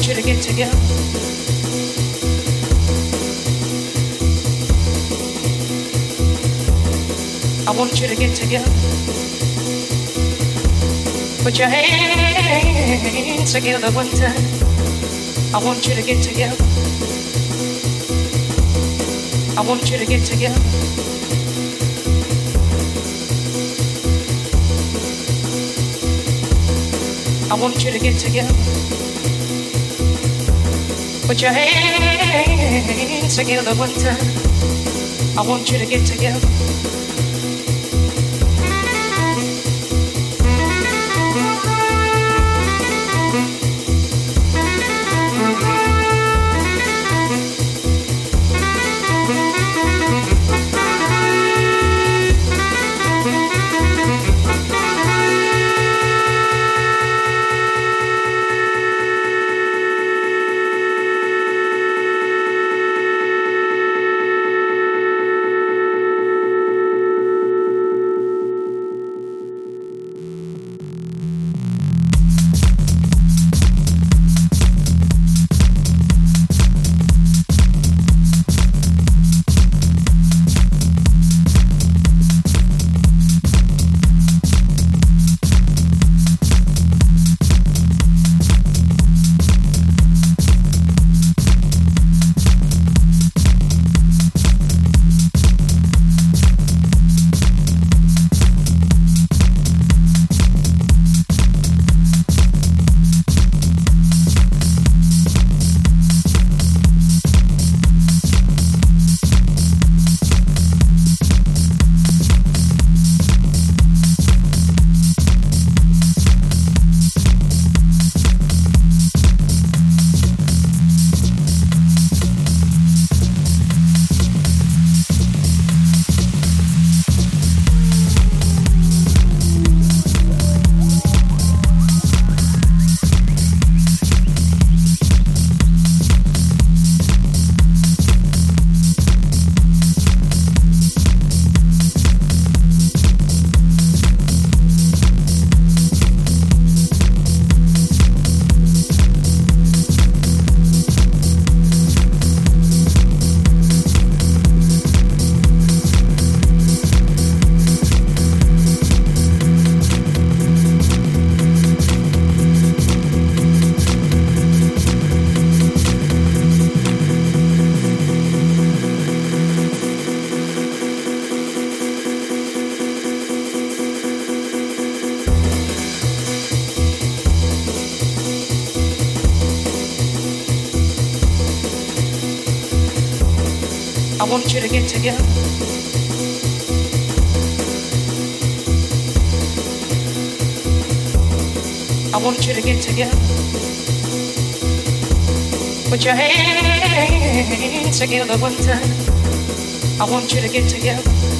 want you to get together. I want you to get together. Put your hands together one time. I want you to get together. I want you to get together. I want you to get together. Put your hands together one time. I want you to get together. You to get together. I want you to get together. Put your hands together one time. I want you to get together.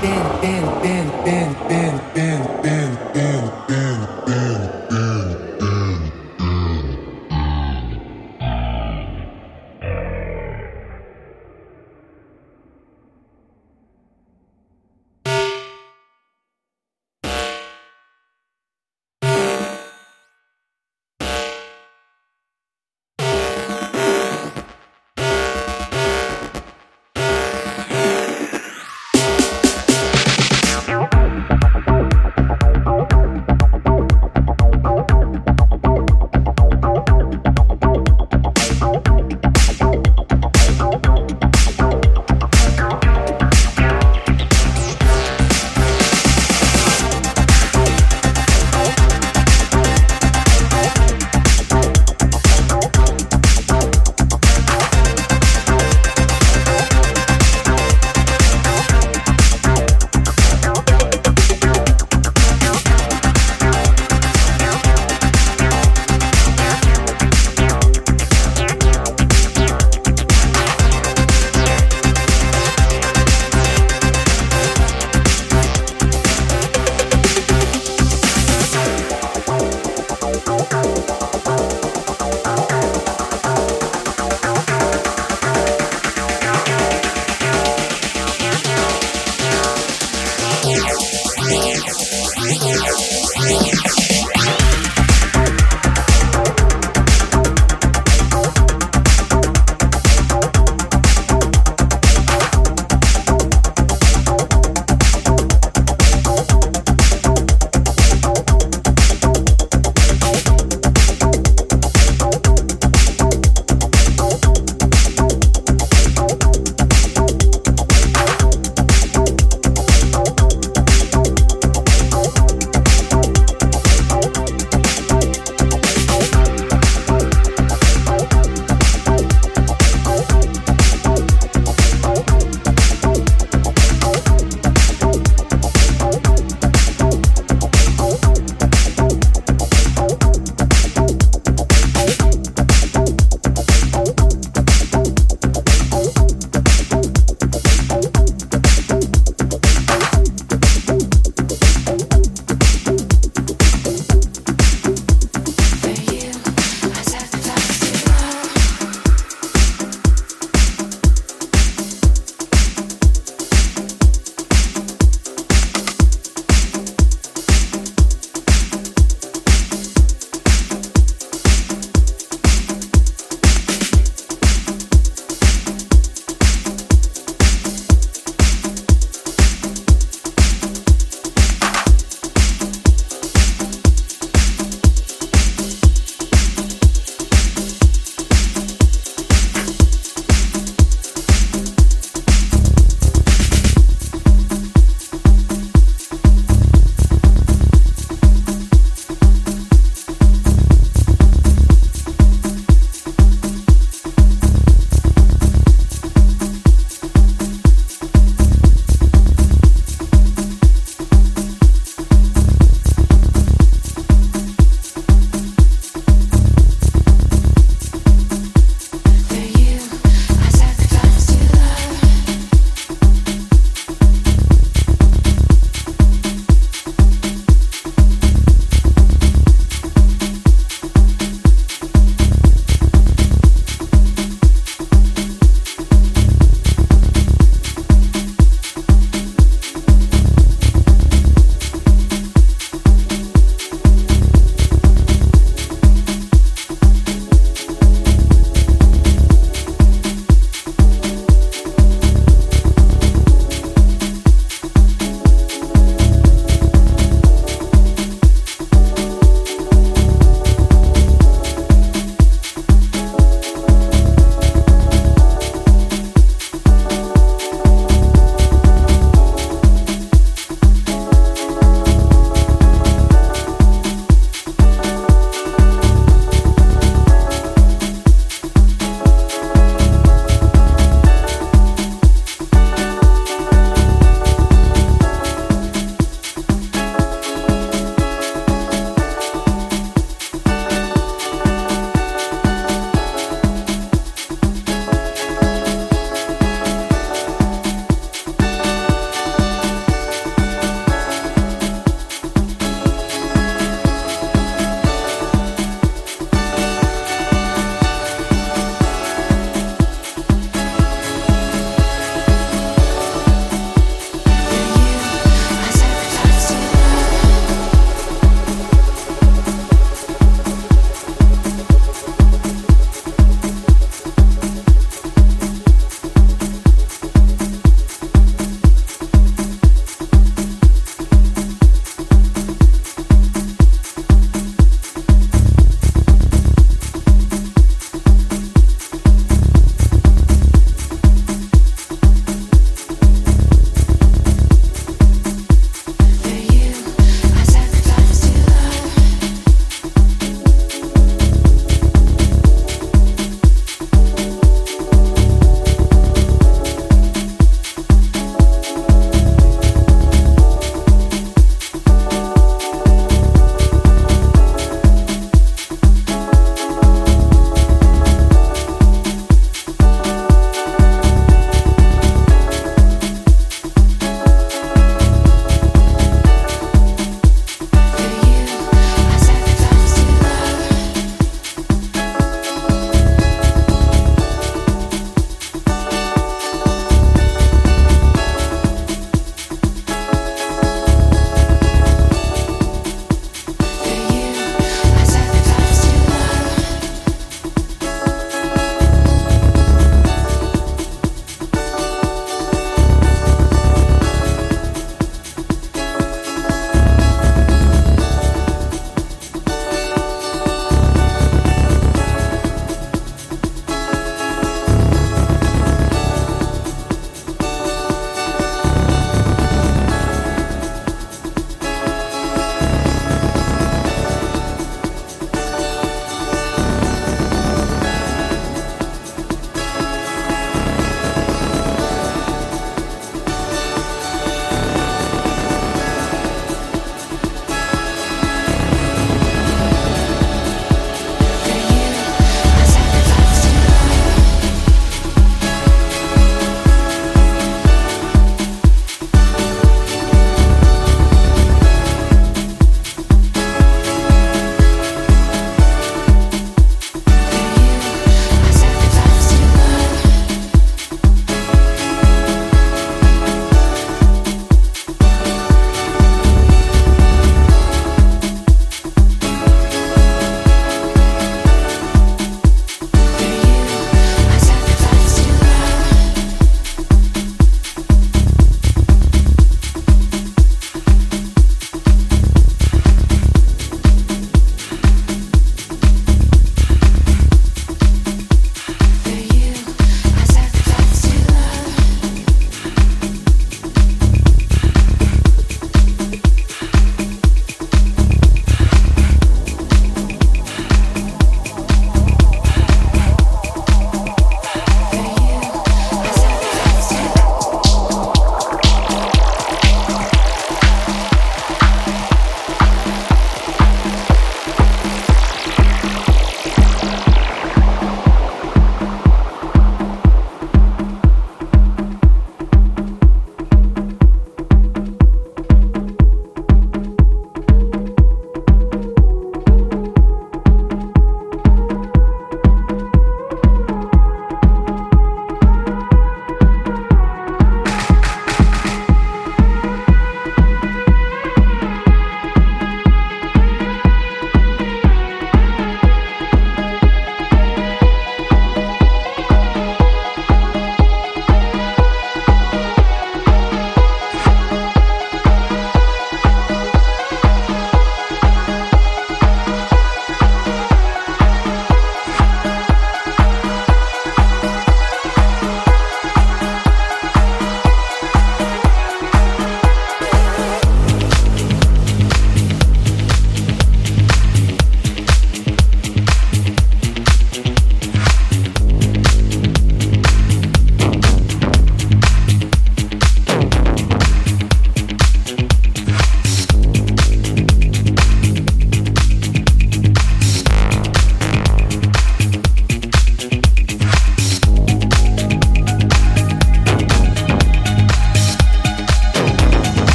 bend, bend, bend, bend, bend, bend.